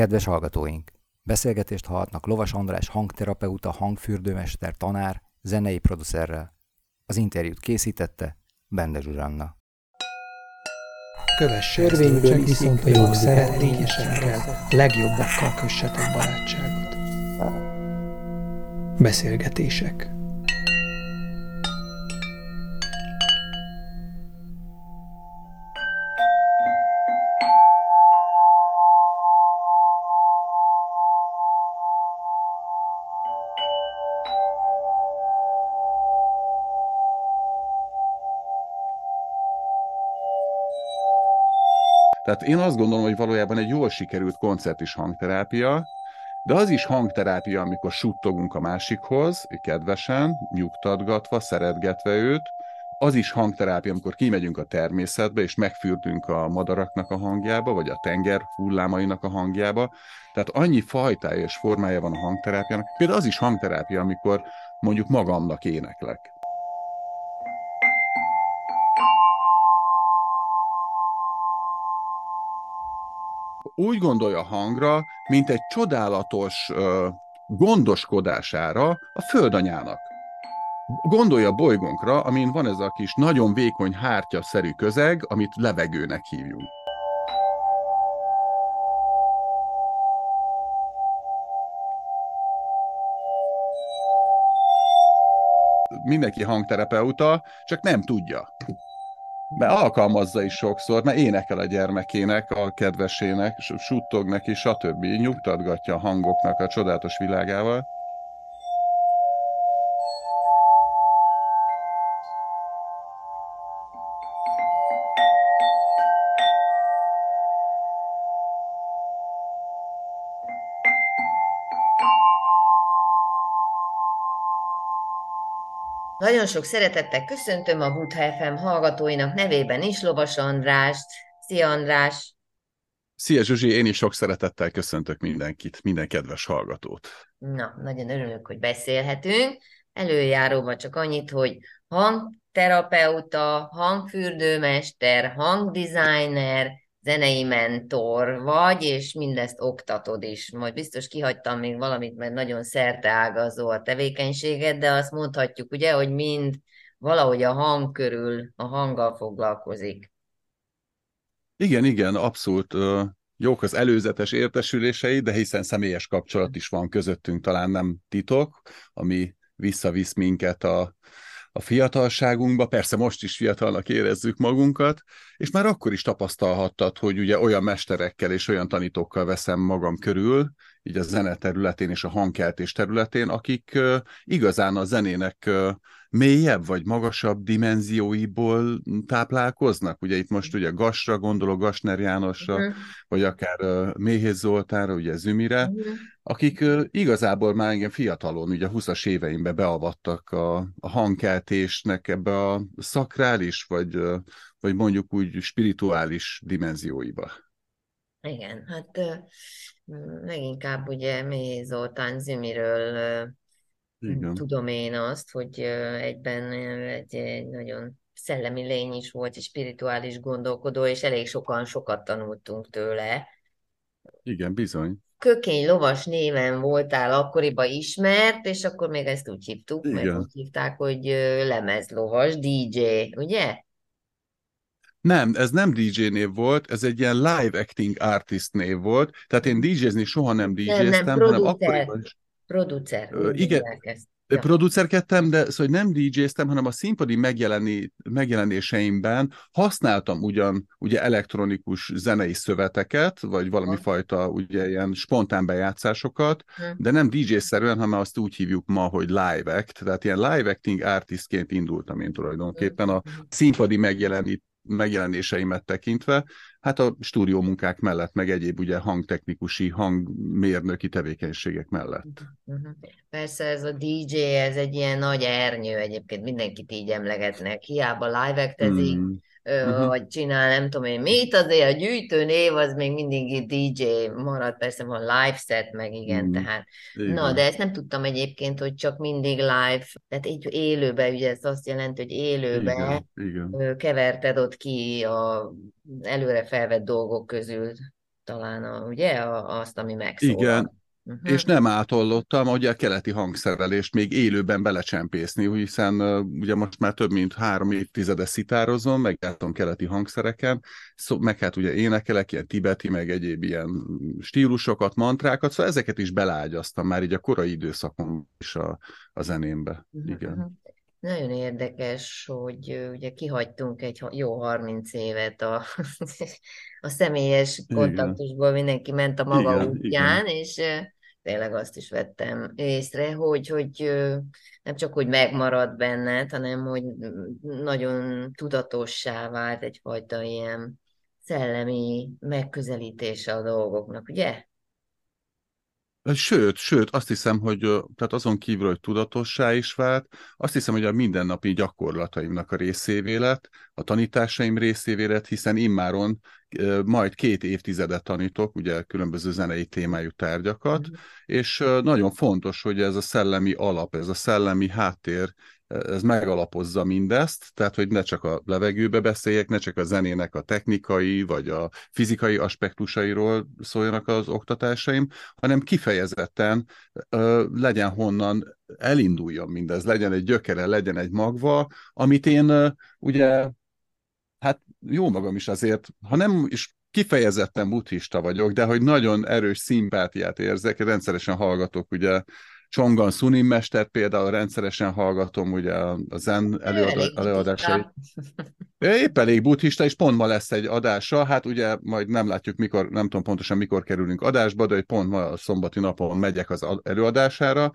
Kedves hallgatóink! Beszélgetést hallhatnak Lovas András hangterapeuta, hangfürdőmester, tanár, zenei producerrel. Az interjút készítette Bende Zsuzsanna. Kövess törvényből viszont a jog szeretényesekkel, legjobbakkal kössetek barátságot. Beszélgetések Tehát én azt gondolom, hogy valójában egy jól sikerült koncert is hangterápia, de az is hangterápia, amikor suttogunk a másikhoz, kedvesen, nyugtatgatva, szeretgetve őt, az is hangterápia, amikor kimegyünk a természetbe, és megfürdünk a madaraknak a hangjába, vagy a tenger hullámainak a hangjába. Tehát annyi fajtája és formája van a hangterápiának. Például az is hangterápia, amikor mondjuk magamnak éneklek. Úgy gondolja a hangra, mint egy csodálatos uh, gondoskodására a földanyának. Gondolja a bolygónkra, amin van ez a kis nagyon vékony hártya-szerű közeg, amit levegőnek hívjunk. Mindenki hangterapeuta, csak nem tudja mert alkalmazza is sokszor, mert énekel a gyermekének, a kedvesének, suttog neki, stb. Nyugtatgatja a hangoknak a csodálatos világával. Nagyon sok szeretettel köszöntöm a Butha FM hallgatóinak nevében is Lovas Andrást. Szia András! Szia Zsuzsi, én is sok szeretettel köszöntök mindenkit, minden kedves hallgatót. Na, nagyon örülök, hogy beszélhetünk. Előjáróban csak annyit, hogy hangterapeuta, hangfürdőmester, hangdesigner, zenei mentor vagy, és mindezt oktatod is. Majd biztos kihagytam még valamit, mert nagyon ágazó a tevékenységed, de azt mondhatjuk, ugye, hogy mind valahogy a hang körül, a hanggal foglalkozik. Igen, igen, abszolút jók az előzetes értesülései, de hiszen személyes kapcsolat is van közöttünk, talán nem titok, ami visszavisz minket a, a fiatalságunkba, persze most is fiatalnak érezzük magunkat, és már akkor is tapasztalhattad, hogy ugye olyan mesterekkel és olyan tanítókkal veszem magam körül, így a zene területén és a hangkeltés területén, akik igazán a zenének mélyebb vagy magasabb dimenzióiból táplálkoznak. Ugye itt most ugye Gasra gondolok, Gasner Jánosra, uh-huh. vagy akár Méhész Zoltánra, ugye Zümire, uh-huh. akik igazából már igen fiatalon, ugye 20-as éveimbe beavattak a, a hangkeltésnek ebbe a szakrális, vagy, vagy mondjuk úgy spirituális dimenzióiba. Igen, hát leginkább ugye Méhész Zoltán Zümiről igen. tudom én azt, hogy egyben egy, egy nagyon szellemi lény is volt, egy spirituális gondolkodó, és elég sokan sokat tanultunk tőle. Igen, bizony. Kökény lovas néven voltál akkoriban ismert, és akkor még ezt úgy hívtuk, Igen. meg úgy hívták, hogy lemezlovas, DJ, ugye? Nem, ez nem DJ név volt, ez egy ilyen live acting artist név volt, tehát én DJ-zni soha nem DJ-ztem, nem, nem, hanem akkoriban is producer. Ö, igen, ja. producerkedtem, de szóval nem DJ-ztem, hanem a színpadi megjeleni, megjelenéseimben használtam ugyan ugye elektronikus zenei szöveteket, vagy valami ha. fajta ugye ilyen spontán bejátszásokat, ha. de nem DJ-szerűen, hanem azt úgy hívjuk ma, hogy live act, tehát ilyen live acting artistként indultam én tulajdonképpen a színpadi megjelenít megjelenéseimet tekintve, hát a stúdió munkák mellett, meg egyéb ugye hangtechnikusi, hangmérnöki tevékenységek mellett. Persze ez a DJ, ez egy ilyen nagy ernyő, egyébként mindenkit így emlegetnek, hiába live mm uh-huh. vagy csinál nem tudom én mit, azért a gyűjtő név az még mindig DJ marad, persze van live set, meg igen, uh-huh. tehát igen. na, de ezt nem tudtam egyébként, hogy csak mindig live, tehát így élőbe, ugye ez azt jelenti, hogy élőbe igen, igen. keverted ott ki a előre felvett dolgok közül talán, a, ugye, a, azt, ami megszólal. Igen, Uh-huh. És nem átollottam ugye a keleti hangszerelést még élőben belecsempészni, hiszen uh, ugye most már több mint három évtizede szitározom, meg jártam keleti hangszereken, szó, meg hát ugye énekelek, ilyen tibeti, meg egyéb ilyen stílusokat, mantrákat, szóval ezeket is belágyaztam már így a korai időszakon is a, a zenémbe. Uh-huh. Igen. Nagyon érdekes, hogy ugye kihagytunk egy jó 30 évet a, a személyes kontaktusból, mindenki ment a maga igen, útján, igen. és tényleg azt is vettem észre, hogy, hogy nem csak, hogy megmaradt benned, hanem, hogy nagyon tudatossá vált egyfajta ilyen szellemi megközelítése a dolgoknak, ugye? Sőt, sőt, azt hiszem, hogy tehát azon kívül, hogy tudatossá is vált, azt hiszem, hogy a mindennapi gyakorlataimnak a részévé lett, a tanításaim részévé lett, hiszen immáron majd két évtizedet tanítok, ugye különböző zenei témájú tárgyakat, mm. és nagyon fontos, hogy ez a szellemi alap, ez a szellemi háttér ez megalapozza mindezt, tehát hogy ne csak a levegőbe beszéljek, ne csak a zenének a technikai vagy a fizikai aspektusairól szóljanak az oktatásaim, hanem kifejezetten ö, legyen honnan elinduljon mindez, legyen egy gyökere, legyen egy magva, amit én ö, ugye, hát jó magam is azért, ha nem is kifejezetten buddhista vagyok, de hogy nagyon erős szimpátiát érzek, rendszeresen hallgatok ugye Csongan Sunim mester például rendszeresen hallgatom ugye a zen előad, előadásait. Épp elég buddhista, és pont ma lesz egy adása, hát ugye majd nem látjuk mikor, nem tudom pontosan mikor kerülünk adásba, de hogy pont ma a szombati napon megyek az előadására,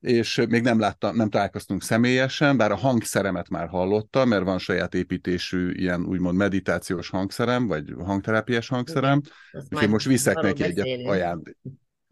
és még nem láttam, nem találkoztunk személyesen, bár a hangszeremet már hallottam, mert van saját építésű ilyen úgymond meditációs hangszerem, vagy hangterápiás hangszerem, én most viszek neki egyet ajándék.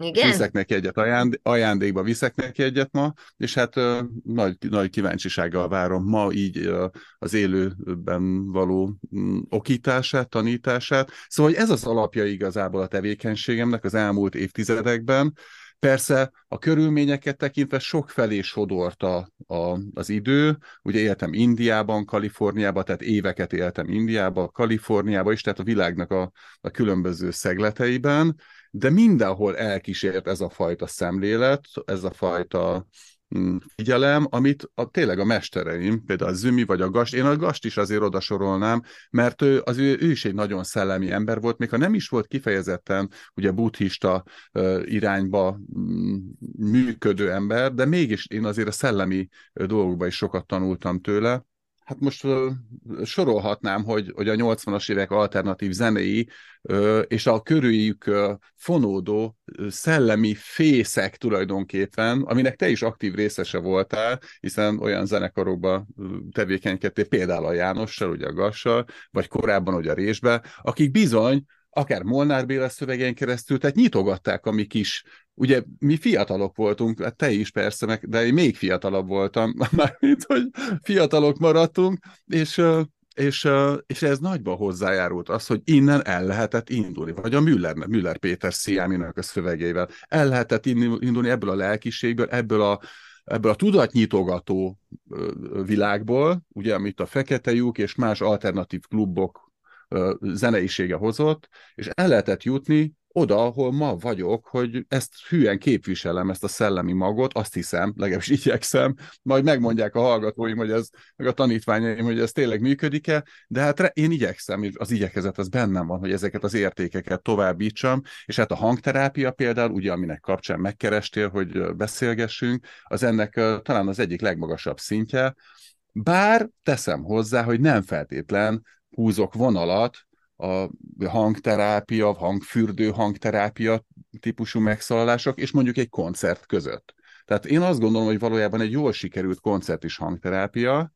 Igen? Viszek neki egyet ajánd, ajándékba, viszek neki egyet ma, és hát uh, nagy, nagy kíváncsisággal várom ma így uh, az élőben való um, okítását, tanítását. Szóval hogy ez az alapja igazából a tevékenységemnek az elmúlt évtizedekben. Persze a körülményeket tekintve sok felé sodort a, a, az idő. Ugye éltem Indiában, Kaliforniában, tehát éveket éltem Indiában, Kaliforniában is, tehát a világnak a, a különböző szegleteiben de mindenhol elkísért ez a fajta szemlélet, ez a fajta mm, figyelem, amit a, tényleg a mestereim, például a Zümi vagy a Gast, én a Gast is azért oda sorolnám, mert ő, az ő, ő is egy nagyon szellemi ember volt, még ha nem is volt kifejezetten ugye buddhista uh, irányba um, működő ember, de mégis én azért a szellemi dolgokban is sokat tanultam tőle, hát most uh, sorolhatnám, hogy, hogy a 80-as évek alternatív zenéi uh, és a körüljük uh, fonódó szellemi fészek tulajdonképpen, aminek te is aktív részese voltál, hiszen olyan zenekarokban tevékenykedtél, például a Jánossal, ugye a Gassal, vagy korábban ugye a Résbe, akik bizony akár Molnár Béla szövegén keresztül, tehát nyitogatták a mi kis, ugye mi fiatalok voltunk, hát te is persze, meg, de én még fiatalabb voltam, mármint, hogy fiatalok maradtunk, és és, és ez nagyban hozzájárult az, hogy innen el lehetett indulni, vagy a Müller, Müller Péter Sziáminak a szövegeivel. El lehetett indulni ebből a lelkiségből, ebből a, ebből a tudatnyitogató világból, ugye, amit a Fekete lyuk és más alternatív klubok zeneisége hozott, és el lehetett jutni oda, ahol ma vagyok, hogy ezt hülyen képviselem, ezt a szellemi magot, azt hiszem, legalábbis igyekszem, majd megmondják a hallgatóim, hogy ez, meg a tanítványaim, hogy ez tényleg működik-e, de hát én igyekszem, az igyekezet az bennem van, hogy ezeket az értékeket továbbítsam, és hát a hangterápia például, ugye, aminek kapcsán megkerestél, hogy beszélgessünk, az ennek talán az egyik legmagasabb szintje, bár teszem hozzá, hogy nem feltétlen húzok vonalat a hangterápia, hangfürdő hangterápia típusú megszólalások, és mondjuk egy koncert között. Tehát én azt gondolom, hogy valójában egy jól sikerült koncert is hangterápia,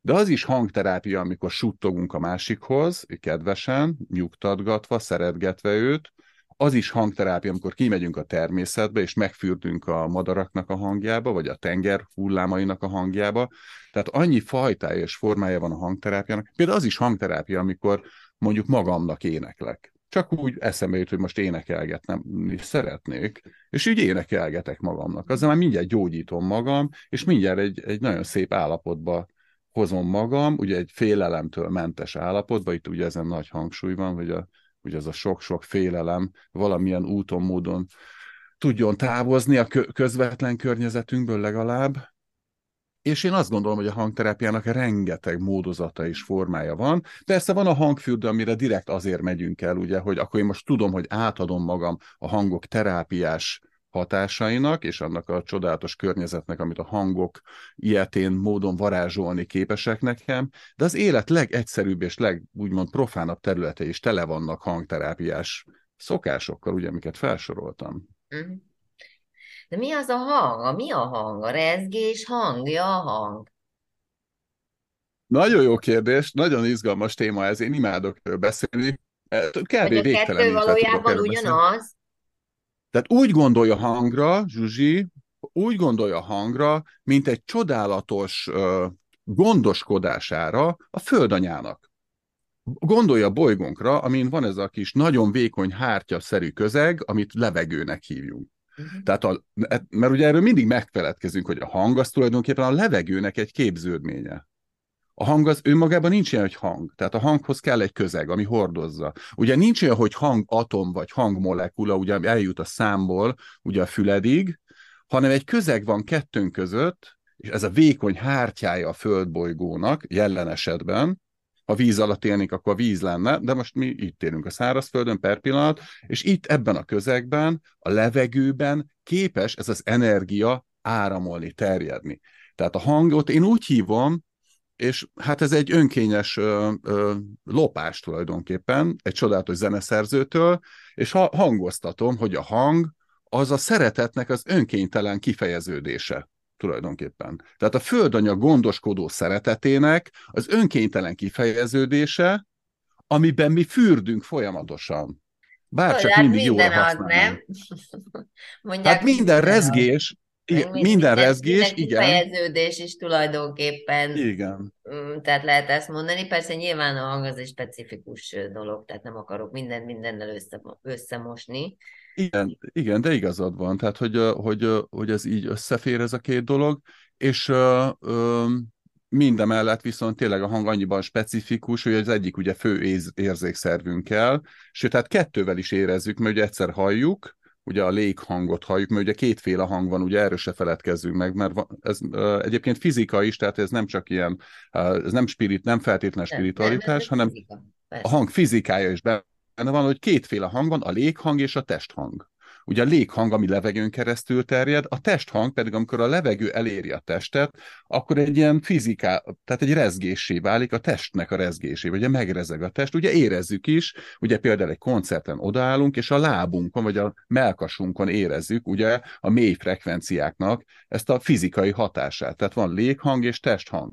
de az is hangterápia, amikor suttogunk a másikhoz, kedvesen, nyugtatgatva, szeretgetve őt, az is hangterápia, amikor kimegyünk a természetbe, és megfürdünk a madaraknak a hangjába, vagy a tenger hullámainak a hangjába. Tehát annyi fajtája és formája van a hangterápiának. Például az is hangterápia, amikor mondjuk magamnak éneklek. Csak úgy eszembe jut, hogy most énekelgetnem is szeretnék, és úgy énekelgetek magamnak. Azzal már mindjárt gyógyítom magam, és mindjárt egy, egy nagyon szép állapotba hozom magam, ugye egy félelemtől mentes állapotba, itt ugye ezen nagy hangsúly van, hogy a ugye ez a sok-sok félelem valamilyen úton, módon tudjon távozni a közvetlen környezetünkből legalább, és én azt gondolom, hogy a hangterápiának rengeteg módozata és formája van. Persze van a hangfürdő, amire direkt azért megyünk el, ugye, hogy akkor én most tudom, hogy átadom magam a hangok terápiás hatásainak, és annak a csodálatos környezetnek, amit a hangok ilyetén módon varázsolni képesek nekem, de az élet legegyszerűbb és leg, úgymond profánabb területe is tele vannak hangterápiás szokásokkal, ugye, amiket felsoroltam. Mhm. De mi az a hang? A mi a hang? A rezgés hangja a hang? Nagyon jó kérdés, nagyon izgalmas téma ez, én imádok beszélni. Kb. Hogy a kettő valójában ugyanaz? Tehát úgy gondolja hangra, Zsuzsi, úgy gondolja hangra, mint egy csodálatos uh, gondoskodására a földanyának. Gondolja a bolygónkra, amin van ez a kis nagyon vékony hártya-szerű közeg, amit levegőnek hívjunk. Uh-huh. Tehát a, mert ugye erről mindig megfeledkezünk, hogy a hang az tulajdonképpen a levegőnek egy képződménye. A hang az önmagában nincs ilyen, hogy hang. Tehát a hanghoz kell egy közeg, ami hordozza. Ugye nincs olyan, hogy hangatom vagy hangmolekula, ugye eljut a számból ugye a füledig, hanem egy közeg van kettőnk között, és ez a vékony hártyája a földbolygónak jelen esetben, ha víz alatt élnénk, akkor a víz lenne, de most mi itt élünk a szárazföldön per pillanat, és itt ebben a közegben, a levegőben képes ez az energia áramolni, terjedni. Tehát a hangot én úgy hívom, és hát ez egy önkényes ö, ö, lopás tulajdonképpen, egy csodálatos zeneszerzőtől, és ha hangoztatom, hogy a hang az a szeretetnek az önkénytelen kifejeződése tulajdonképpen. Tehát a földanya gondoskodó szeretetének az önkénytelen kifejeződése, amiben mi fürdünk folyamatosan. Bár csak mindig jól az, nem? Mondják, hát minden rezgés, igen, minden, minden rezgés, igen. Fejeződés is tulajdonképpen. Igen. Mm, tehát lehet ezt mondani. Persze nyilván a hang az egy specifikus dolog, tehát nem akarok minden mindennel össze, összemosni. Igen, igen, de igazad van, tehát hogy, hogy, hogy ez így összefér ez a két dolog, és mindemellett viszont tényleg a hang annyiban specifikus, hogy az egyik ugye fő érzékszervünkkel, sőt, tehát kettővel is érezzük, mert ugye egyszer halljuk, ugye a léghangot halljuk, mert ugye kétféle hang van, ugye erről se feledkezzünk meg, mert ez egyébként fizika is, tehát ez nem csak ilyen, ez nem spirit, nem feltétlen spiritualitás, nem, nem, hanem fizika. a hang fizikája is benne van, hogy kétféle hang van, a léghang és a testhang. Ugye a léghang, ami levegőn keresztül terjed, a testhang pedig, amikor a levegő eléri a testet, akkor egy ilyen fiziká, tehát egy rezgésé válik a testnek a rezgésé, ugye megrezeg a test, ugye érezzük is, ugye például egy koncerten odaállunk, és a lábunkon, vagy a melkasunkon érezzük, ugye a mély frekvenciáknak ezt a fizikai hatását. Tehát van léghang és testhang.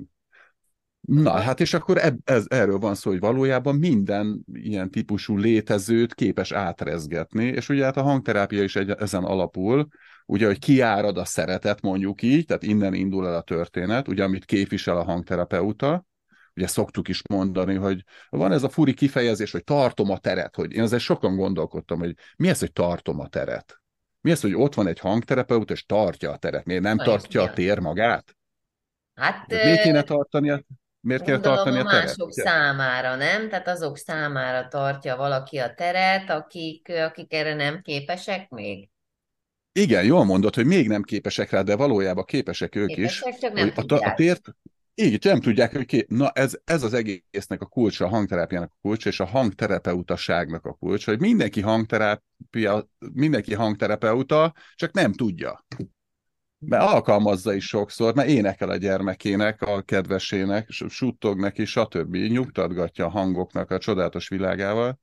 Na, hát és akkor eb, ez, erről van szó, hogy valójában minden ilyen típusú létezőt képes átrezgetni, és ugye hát a hangterápia is egy, ezen alapul, ugye, hogy kiárad a szeretet, mondjuk így, tehát innen indul el a történet, ugye, amit képvisel a hangterapeuta, ugye szoktuk is mondani, hogy van ez a furi kifejezés, hogy tartom a teret, hogy én azért sokan gondolkodtam, hogy mi ez, hogy tartom a teret? Mi ez, hogy ott van egy hangterapeuta, és tartja a teret? Miért nem Na, tartja a tér magát? Hát, miért kéne tartani a Miért kell tartani a, teret? mások számára, nem? Tehát azok számára tartja valaki a teret, akik, akik erre nem képesek még? Igen, jól mondod, hogy még nem képesek rá, de valójában képesek ők képesek, is. Csak nem a, a tért, így, nem tudják, hogy ki, na ez, ez az egésznek a kulcsa, a hangterápiának a kulcsa, és a hangterapeutaságnak a kulcsa, hogy mindenki hangterápia, mindenki hangterapeuta, csak nem tudja mert alkalmazza is sokszor, mert énekel a gyermekének, a kedvesének, suttog neki, stb. Nyugtatgatja a hangoknak a csodálatos világával.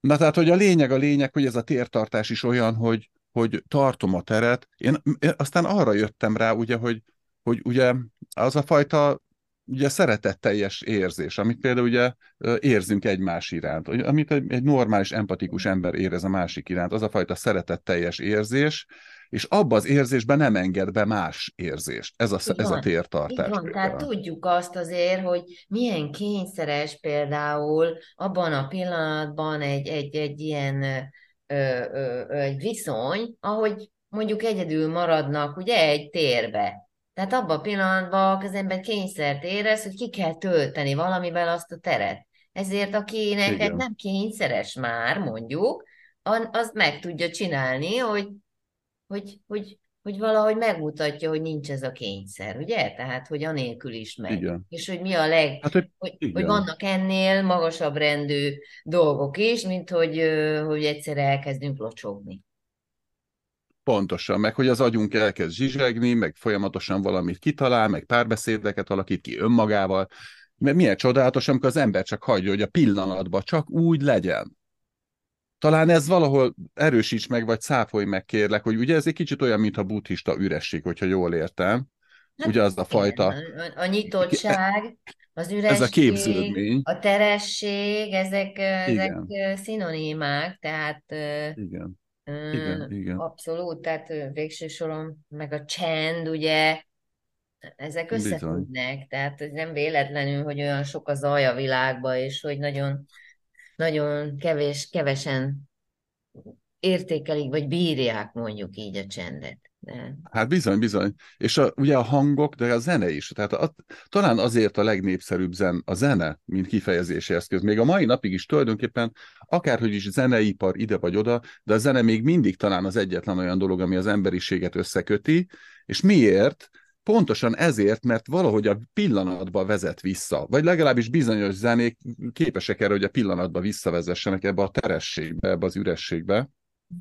Na tehát, hogy a lényeg a lényeg, hogy ez a tértartás is olyan, hogy, hogy tartom a teret. Én, én aztán arra jöttem rá, ugye, hogy, hogy ugye az a fajta ugye szeretetteljes érzés, amit például ugye érzünk egymás iránt, amit egy normális, empatikus ember érez a másik iránt, az a fajta szeretetteljes érzés, és abba az érzésben nem enged be más érzést. Ez a, ez a tértartás. van, tehát tudjuk azt azért, hogy milyen kényszeres például abban a pillanatban egy, egy, egy ilyen ö, ö, ö, egy viszony, ahogy mondjuk egyedül maradnak ugye egy térbe. Tehát abban a pillanatban az ember kényszert érez, hogy ki kell tölteni valamivel azt a teret. ezért aki neked nem kényszeres már, mondjuk, az meg tudja csinálni, hogy, hogy, hogy, hogy valahogy megmutatja, hogy nincs ez a kényszer, ugye? Tehát, hogy anélkül is megy. Igen. És hogy mi a leg... Hát, hogy, hogy, hogy vannak ennél magasabb rendű dolgok is, mint hogy, hogy egyszer elkezdünk locsogni. Pontosan, meg hogy az agyunk elkezd zsizsegni, meg folyamatosan valamit kitalál, meg párbeszédeket alakít ki önmagával, mert milyen csodálatos, amikor az ember csak hagyja, hogy a pillanatban csak úgy legyen. Talán ez valahol erősíts meg, vagy száfolj meg, kérlek, hogy ugye ez egy kicsit olyan, mint a buddhista üresség, hogyha jól értem. Hát, ugye az a fajta... A, a nyitottság, az üresség, ez a, képződmény. a teresség, ezek, ezek szinonimák, tehát... Igen. Igen, igen. Abszolút, tehát végső soron, meg a csend, ugye, ezek összefüggnek, tehát ez nem véletlenül, hogy olyan sok az zaj a világban, és hogy nagyon, nagyon kevés, kevesen értékelik, vagy bírják mondjuk így a csendet. De... Hát bizony, bizony. És a, ugye a hangok, de a zene is. Tehát a, talán azért a legnépszerűbb zen, a zene, mint kifejezési eszköz. Még a mai napig is tulajdonképpen, akárhogy is zeneipar ide vagy oda, de a zene még mindig talán az egyetlen olyan dolog, ami az emberiséget összeköti. És miért? Pontosan ezért, mert valahogy a pillanatba vezet vissza. Vagy legalábbis bizonyos zenék képesek erre, hogy a pillanatba visszavezessenek ebbe a terességbe, ebbe az ürességbe.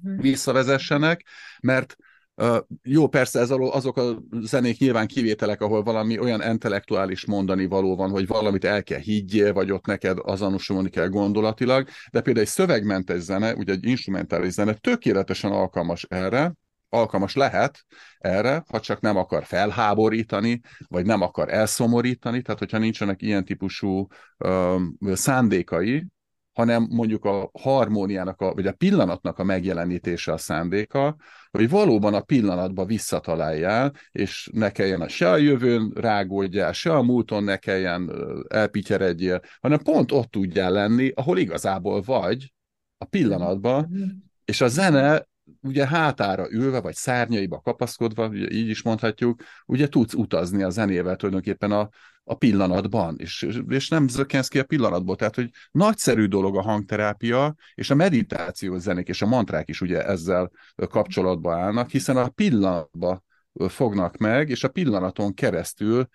Uh-huh. Visszavezessenek, mert Uh, jó, persze ez azok a zenék nyilván kivételek, ahol valami olyan intellektuális mondani való van, hogy valamit el kell higgyél, vagy ott neked azonosulni kell gondolatilag, de például egy szövegmentes zene, ugye egy instrumentális zene tökéletesen alkalmas erre, alkalmas lehet erre, ha csak nem akar felháborítani, vagy nem akar elszomorítani, tehát hogyha nincsenek ilyen típusú uh, szándékai, hanem mondjuk a harmóniának, a, vagy a pillanatnak a megjelenítése a szándéka, hogy valóban a pillanatban visszataláljál, és ne kelljen a se a jövőn rágódjál, se a múlton ne kelljen elpityeredjél, hanem pont ott tudjál lenni, ahol igazából vagy, a pillanatban, mm-hmm. és a zene ugye hátára ülve, vagy szárnyaiba kapaszkodva, ugye így is mondhatjuk, ugye tudsz utazni a zenével tulajdonképpen a, a pillanatban, és, és nem zökkensz ki a pillanatból. Tehát, hogy nagyszerű dolog a hangterápia, és a meditációs zenék és a mantrák is ugye ezzel kapcsolatba állnak, hiszen a pillanatban fognak meg, és a pillanaton keresztül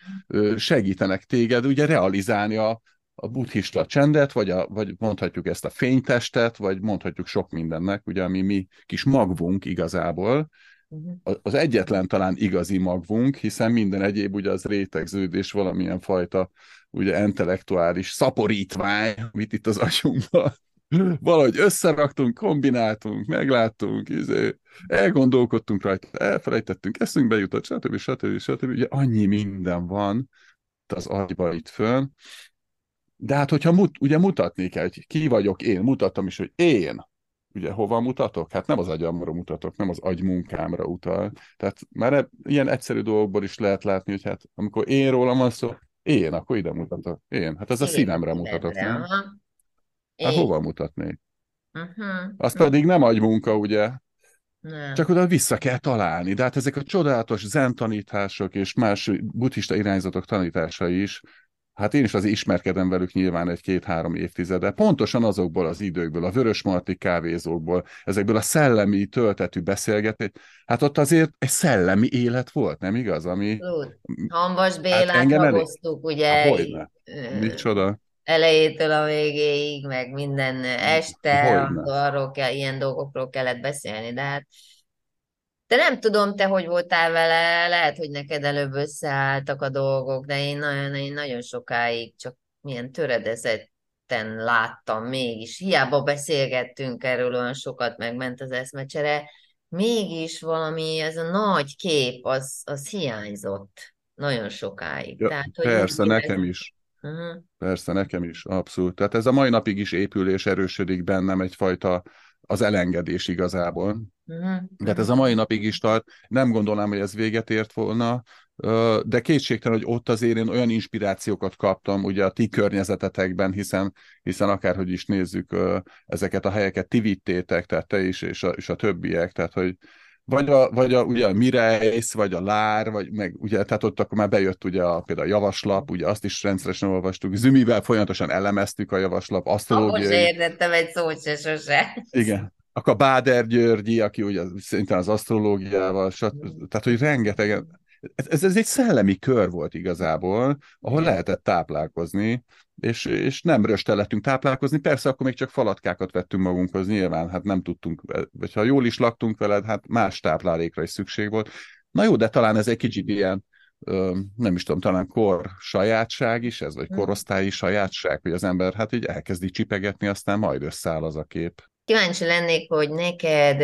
segítenek téged ugye realizálni a, a buddhista csendet, vagy, a, vagy mondhatjuk ezt a fénytestet, vagy mondhatjuk sok mindennek, ugye, ami mi kis magvunk igazából, uh-huh. az egyetlen talán igazi magvunk, hiszen minden egyéb ugye az rétegződés valamilyen fajta ugye intellektuális szaporítvány, amit itt az agyunkban valahogy összeraktunk, kombináltunk, megláttunk, izé, elgondolkodtunk rajta, elfelejtettünk, eszünkbe jutott, stb. stb. stb. stb. Ugye annyi minden van az agyba itt fönn, de hát, hogyha mut, ugye mutatni kell, hogy ki vagyok én, mutattam is, hogy én, ugye hova mutatok? Hát nem az agyamra mutatok, nem az agymunkámra utal. Tehát már e, ilyen egyszerű dolgokból is lehet látni, hogy hát amikor én rólam van szó, én, akkor ide mutatok. Én. Hát ez a színemre mutatok, nem? Hát hova mutatnék? Uh-huh. Az pedig nem agymunka, ugye? Nem. Csak oda vissza kell találni. De hát ezek a csodálatos zen tanítások és más buddhista irányzatok tanításai is Hát én is az ismerkedem velük nyilván egy-két-három évtizede, pontosan azokból az időkből, a vörösmarty kávézókból, ezekből a szellemi töltetű beszélgetés. Hát ott azért egy szellemi élet volt, nem igaz? Ami... Hambas hát Bélát hát hagoztuk, ugye? Há, hogyne. Micsoda? Elejétől a végéig, meg minden este, arról kell, ilyen dolgokról kellett beszélni, de hát de nem tudom, te hogy voltál vele, lehet, hogy neked előbb összeálltak a dolgok, de én nagyon, én nagyon sokáig csak milyen töredezetten láttam mégis. Hiába beszélgettünk erről olyan sokat, megment az eszmecsere, mégis valami, ez a nagy kép, az, az hiányzott nagyon sokáig. Ja, Tehát, hogy persze, nekem ez... is. Uh-huh. Persze, nekem is, abszolút. Tehát ez a mai napig is épül és erősödik bennem egyfajta az elengedés igazából. Uh-huh. De hát ez a mai napig is tart. Nem gondolnám, hogy ez véget ért volna, de kétségtelen, hogy ott azért én olyan inspirációkat kaptam ugye a ti környezetetekben, hiszen, hiszen akárhogy is nézzük, ezeket a helyeket ti vittétek, tehát te is, és a, és a többiek, tehát hogy vagy a, vagy a, ugye a Mireis, vagy a Lár, vagy meg ugye, tehát ott akkor már bejött ugye a, például a javaslap, ugye azt is rendszeresen olvastuk, Zümivel folyamatosan elemeztük a javaslap, asztrológiai. Ahhoz értettem egy szót se sose. Igen. Akkor Báder Györgyi, aki ugye szintén az asztrológiával, tehát hogy rengeteg, ez, ez egy szellemi kör volt igazából, ahol lehetett táplálkozni, és, és nem röstelettünk táplálkozni, persze akkor még csak falatkákat vettünk magunkhoz, nyilván, hát nem tudtunk, vagy ha jól is laktunk veled, hát más táplálékra is szükség volt. Na jó, de talán ez egy kicsit ilyen, nem is tudom, talán kor sajátság is ez, vagy hm. korosztályi sajátság, hogy az ember hát így elkezdi csipegetni, aztán majd összeáll az a kép. Kíváncsi lennék, hogy neked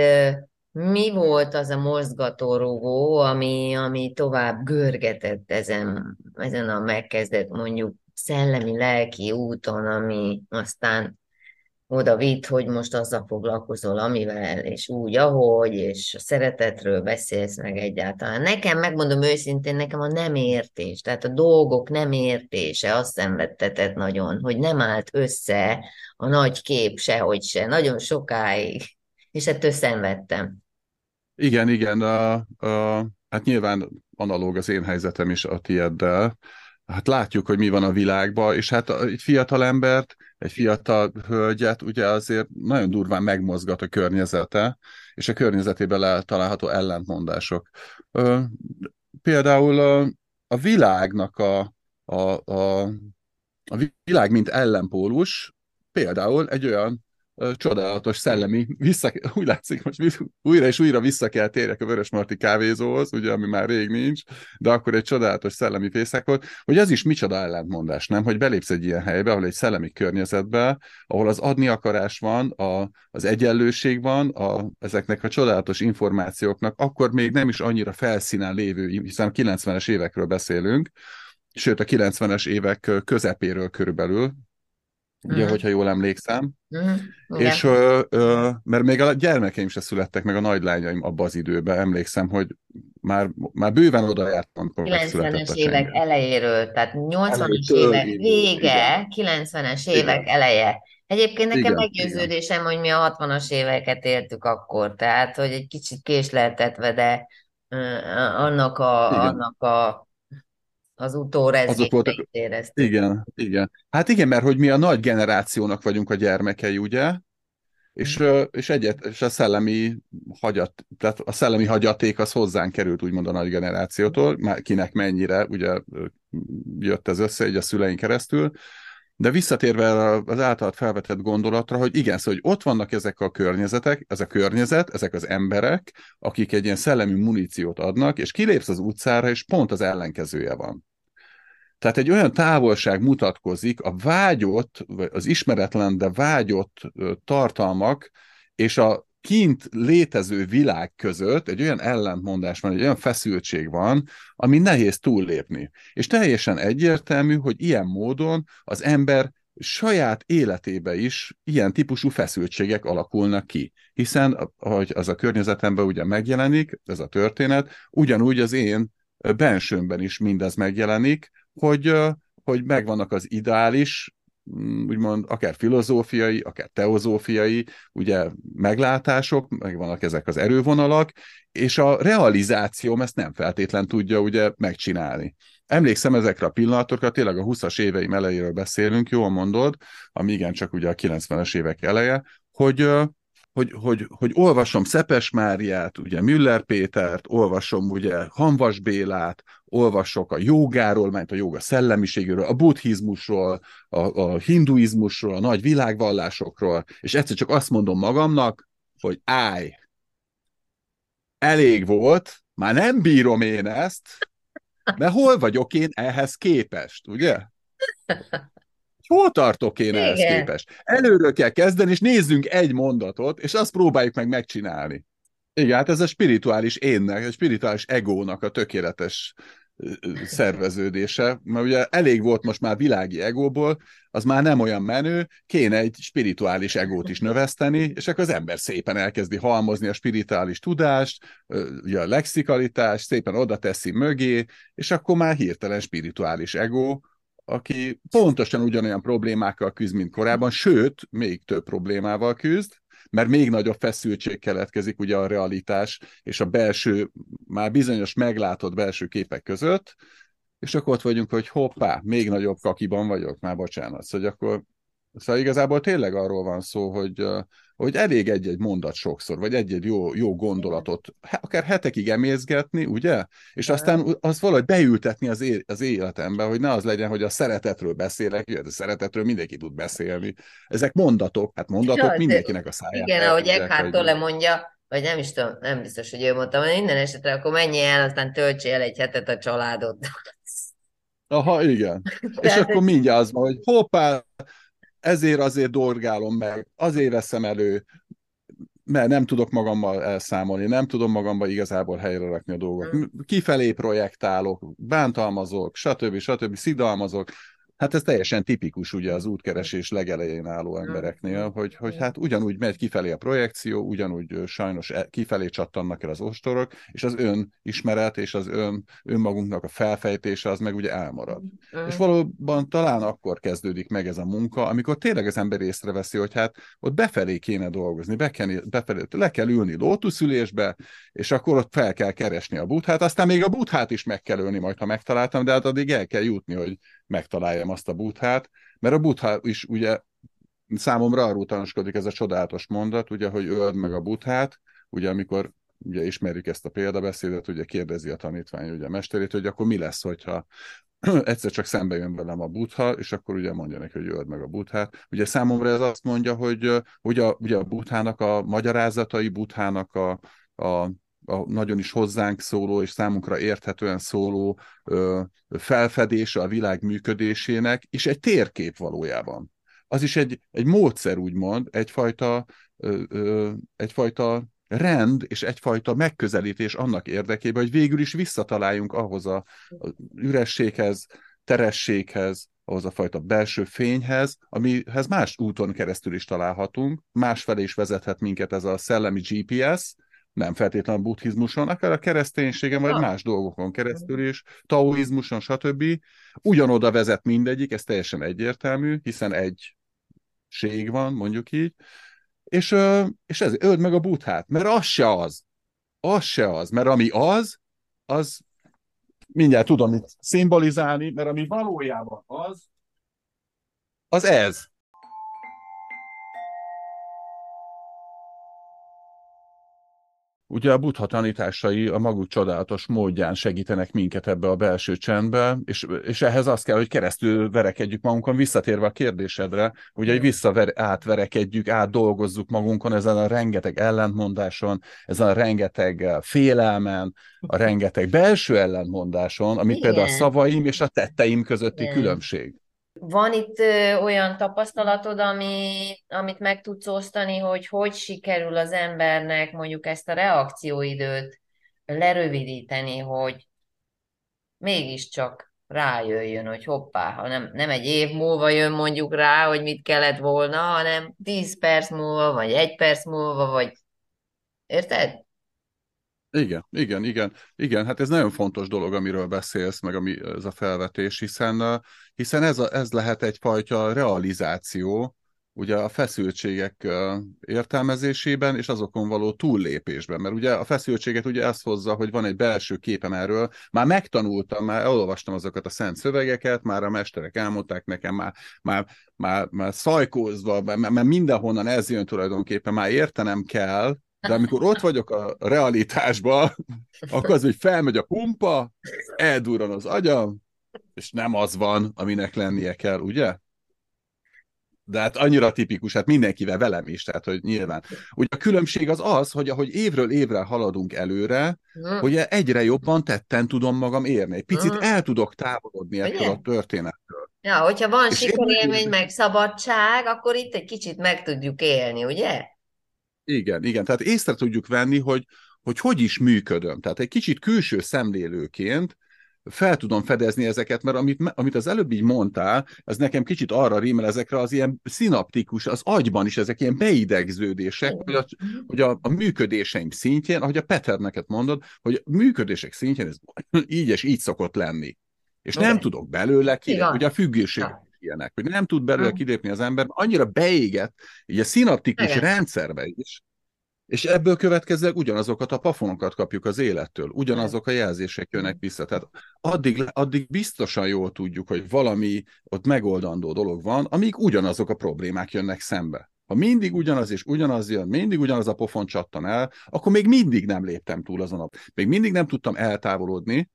mi volt az a mozgatórugó, ami, ami tovább görgetett ezen, ezen a megkezdett mondjuk szellemi-lelki úton, ami aztán oda vitt, hogy most azzal foglalkozol, amivel, és úgy, ahogy, és a szeretetről beszélsz meg egyáltalán. Nekem, megmondom őszintén, nekem a nem értés, tehát a dolgok nem értése azt szenvedtetett nagyon, hogy nem állt össze a nagy kép sehogy se, nagyon sokáig, és ettől szenvedtem. Igen, igen, a, a, hát nyilván analóg az én helyzetem is a tieddel, hát látjuk, hogy mi van a világban, és hát egy fiatal embert, egy fiatal hölgyet ugye azért nagyon durván megmozgat a környezete, és a környezetében található ellentmondások. Például a, a világnak a, a, a, a világ mint ellenpólus, például egy olyan csodálatos szellemi, vissza, úgy látszik, most újra és újra vissza kell térjek a Vörösmarty kávézóhoz, ugye, ami már rég nincs, de akkor egy csodálatos szellemi fészek volt, hogy ez is micsoda ellentmondás, nem? Hogy belépsz egy ilyen helybe, ahol egy szellemi környezetbe, ahol az adni akarás van, a, az egyenlőség van, a, ezeknek a csodálatos információknak, akkor még nem is annyira felszínen lévő, hiszen 90-es évekről beszélünk, sőt a 90-es évek közepéről körülbelül, ugye, mm. hogyha jól emlékszem. Mm. És ö, ö, mert még a gyermekeim se születtek, meg a nagylányaim abba az időben, emlékszem, hogy már, már bőven oda jártam, 90-es évek elejéről, tehát 80-as évek vége, 90-es évek Igen. eleje. Egyébként nekem igen, meggyőződésem, igen. hogy mi a 60-as éveket éltük akkor, tehát hogy egy kicsit késleltetve, de annak a, annak a az utórezgéseit voltak... éreztük. Igen, igen. Hát igen, mert hogy mi a nagy generációnak vagyunk a gyermekei, ugye? És, mm. és, egyet, és a szellemi hagyat, tehát a szellemi hagyaték az hozzánk került, úgymond a nagy generációtól, kinek mennyire, ugye jött ez össze, így a szüleink keresztül, de visszatérve az általad felvetett gondolatra, hogy igen, szóval, hogy ott vannak ezek a környezetek, ez a környezet, ezek az emberek, akik egy ilyen szellemi muníciót adnak, és kilépsz az utcára, és pont az ellenkezője van. Tehát egy olyan távolság mutatkozik a vágyott, az ismeretlen, de vágyott tartalmak, és a kint létező világ között egy olyan ellentmondás van, egy olyan feszültség van, ami nehéz túllépni. És teljesen egyértelmű, hogy ilyen módon az ember saját életébe is ilyen típusú feszültségek alakulnak ki. Hiszen, ahogy az a környezetemben ugye megjelenik, ez a történet, ugyanúgy az én bensőmben is mindez megjelenik, hogy, hogy megvannak az ideális úgymond akár filozófiai, akár teozófiai, ugye meglátások, meg vannak ezek az erővonalak, és a realizációm ezt nem feltétlen tudja ugye megcsinálni. Emlékszem ezekre a pillanatokra, tényleg a 20-as éveim elejéről beszélünk, jól mondod, ami igen csak ugye a 90-es évek eleje, hogy hogy, hogy, hogy olvasom Szepes Máriát, ugye Müller Pétert, olvasom ugye Hanvas Bélát, olvasok a jogáról, mert a joga szellemiségéről, a buddhizmusról, a, a hinduizmusról, a nagy világvallásokról, és egyszer csak azt mondom magamnak, hogy állj, elég volt, már nem bírom én ezt, mert hol vagyok én ehhez képest, ugye? Hol tartok én ehhez képest? Előről kell kezdeni, és nézzünk egy mondatot, és azt próbáljuk meg megcsinálni. Igen, hát ez a spirituális énnek, a spirituális egónak a tökéletes szerveződése, mert ugye elég volt most már világi egóból, az már nem olyan menő, kéne egy spirituális egót is növeszteni, és akkor az ember szépen elkezdi halmozni a spirituális tudást, ugye a lexikalitást, szépen oda teszi mögé, és akkor már hirtelen spirituális ego, aki pontosan ugyanolyan problémákkal küzd, mint korábban, sőt, még több problémával küzd, mert még nagyobb feszültség keletkezik ugye a realitás és a belső, már bizonyos meglátott belső képek között, és akkor ott vagyunk, hogy hoppá, még nagyobb kakiban vagyok, már bocsánat. Szóval akkor Szóval igazából tényleg arról van szó, hogy, hogy elég egy-egy mondat sokszor, vagy egy-egy jó, jó gondolatot, akár hetekig emészgetni, ugye? És aztán az valahogy beültetni az, é- az életembe, hogy ne az legyen, hogy a szeretetről beszélek, a szeretetről mindenki tud beszélni. Ezek mondatok, hát mondatok ja, mindenkinek a száján. Igen, ahogy Eckhart Tolle mondja, vagy nem is tudom, nem biztos, hogy ő mondta, hogy minden esetre akkor menj el, aztán töltsél el egy hetet a családod. Aha, igen. És akkor mindjárt az van, hogy hoppá, ezért azért dorgálom meg, azért veszem elő, mert nem tudok magammal elszámolni, nem tudom magammal igazából helyre rakni a dolgokat. Mm. Kifelé projektálok, bántalmazok, stb. stb. szidalmazok, Hát ez teljesen tipikus ugye az útkeresés legelején álló embereknél, hogy, hogy hát ugyanúgy megy kifelé a projekció, ugyanúgy sajnos e, kifelé csattannak el az ostorok, és az ön ismeret és az ön, önmagunknak a felfejtése az meg ugye elmarad. Mm. És valóban talán akkor kezdődik meg ez a munka, amikor tényleg az ember észreveszi, hogy hát ott befelé kéne dolgozni, be kell, befelé, le kell ülni lótuszülésbe, és akkor ott fel kell keresni a buthát, aztán még a buthát is meg kell ölni majd, ha megtaláltam, de hát addig el kell jutni, hogy megtaláljam azt a buthát, mert a butha is ugye számomra arról tanúskodik ez a csodálatos mondat, ugye, hogy öld meg a buthát, ugye amikor ugye ismerjük ezt a példabeszédet, ugye kérdezi a tanítvány ugye a mesterét, hogy akkor mi lesz, hogyha egyszer csak szembe jön velem a butha, és akkor ugye mondja neki, hogy öld meg a buthát. Ugye számomra ez azt mondja, hogy ugye, ugye a buthának a magyarázatai, buthának a, a a nagyon is hozzánk szóló és számunkra érthetően szóló felfedése a világ működésének, és egy térkép valójában. Az is egy, egy módszer, úgymond, egyfajta, ö, ö, egyfajta rend és egyfajta megközelítés annak érdekében, hogy végül is visszataláljunk ahhoz a, a ürességhez, terességhez, ahhoz a fajta belső fényhez, amihez más úton keresztül is találhatunk, másfelé is vezethet minket ez a szellemi GPS, nem feltétlenül a buddhizmuson, akár a kereszténységen, vagy ah. más dolgokon keresztül is, taoizmuson, stb. Ugyanoda vezet mindegyik, ez teljesen egyértelmű, hiszen egy ség van, mondjuk így, és, és ez, öld meg a buthát, mert az se az. Az se az, mert ami az, az mindjárt tudom mit szimbolizálni, mert ami valójában az, az ez. Ugye a buddha tanításai a maguk csodálatos módján segítenek minket ebbe a belső csendbe, és, és ehhez azt kell, hogy keresztül verekedjük magunkon, visszatérve a kérdésedre, ugye, hogy visszaver, átverekedjük, átdolgozzuk magunkon ezen a rengeteg ellentmondáson, ezen a rengeteg félelmen, a rengeteg belső ellentmondáson, amit Igen. például a szavaim és a tetteim közötti Igen. különbség. Van itt olyan tapasztalatod, ami, amit meg tudsz osztani, hogy hogy sikerül az embernek mondjuk ezt a reakcióidőt lerövidíteni, hogy mégiscsak rájöjjön, hogy hoppá, ha nem, nem egy év múlva jön mondjuk rá, hogy mit kellett volna, hanem tíz perc múlva, vagy egy perc múlva, vagy érted? Igen, igen, igen, igen, hát ez nagyon fontos dolog, amiről beszélsz, meg ami ez a felvetés, hiszen, hiszen ez, a, ez lehet egyfajta realizáció, ugye a feszültségek értelmezésében és azokon való túllépésben, mert ugye a feszültséget ugye ezt hozza, hogy van egy belső képem erről, már megtanultam, már elolvastam azokat a szent szövegeket, már a mesterek elmondták nekem, már, már, már, már szajkózva, mert mindenhonnan ez jön tulajdonképpen, már értenem kell, de amikor ott vagyok a realitásban, akkor az, hogy felmegy a pumpa, eldurran az agyam, és nem az van, aminek lennie kell, ugye? De hát annyira tipikus, hát mindenkivel velem is, tehát hogy nyilván. Ugye a különbség az az, hogy ahogy évről évre haladunk előre, mm. hogy egyre jobban tetten tudom magam érni. Egy picit mm. el tudok távolodni ettől a történettől. Ja, hogyha van sikerélmény, meg szabadság, akkor itt egy kicsit meg tudjuk élni, ugye? Igen, igen. Tehát észre tudjuk venni, hogy, hogy hogy is működöm. Tehát egy kicsit külső szemlélőként fel tudom fedezni ezeket, mert amit, amit az előbb így mondtál, az nekem kicsit arra rímel ezekre az ilyen szinaptikus, az agyban is ezek ilyen beidegződések, hogy a, hogy a, a működéseim szintjén, ahogy a Peter neked mondod, hogy a működések szintjén ez így és így szokott lenni. És nem tudok belőle ki, ugye a függőség ilyenek, hogy nem tud belőle kilépni az ember, annyira beégett, így a szinaptikus Igen. rendszerbe is, és ebből következőleg ugyanazokat a pafonokat kapjuk az élettől, ugyanazok a jelzések jönnek vissza. Tehát addig, addig biztosan jól tudjuk, hogy valami ott megoldandó dolog van, amíg ugyanazok a problémák jönnek szembe. Ha mindig ugyanaz és ugyanaz jön, mindig ugyanaz a pofon csattan el, akkor még mindig nem léptem túl azon a... Még mindig nem tudtam eltávolodni,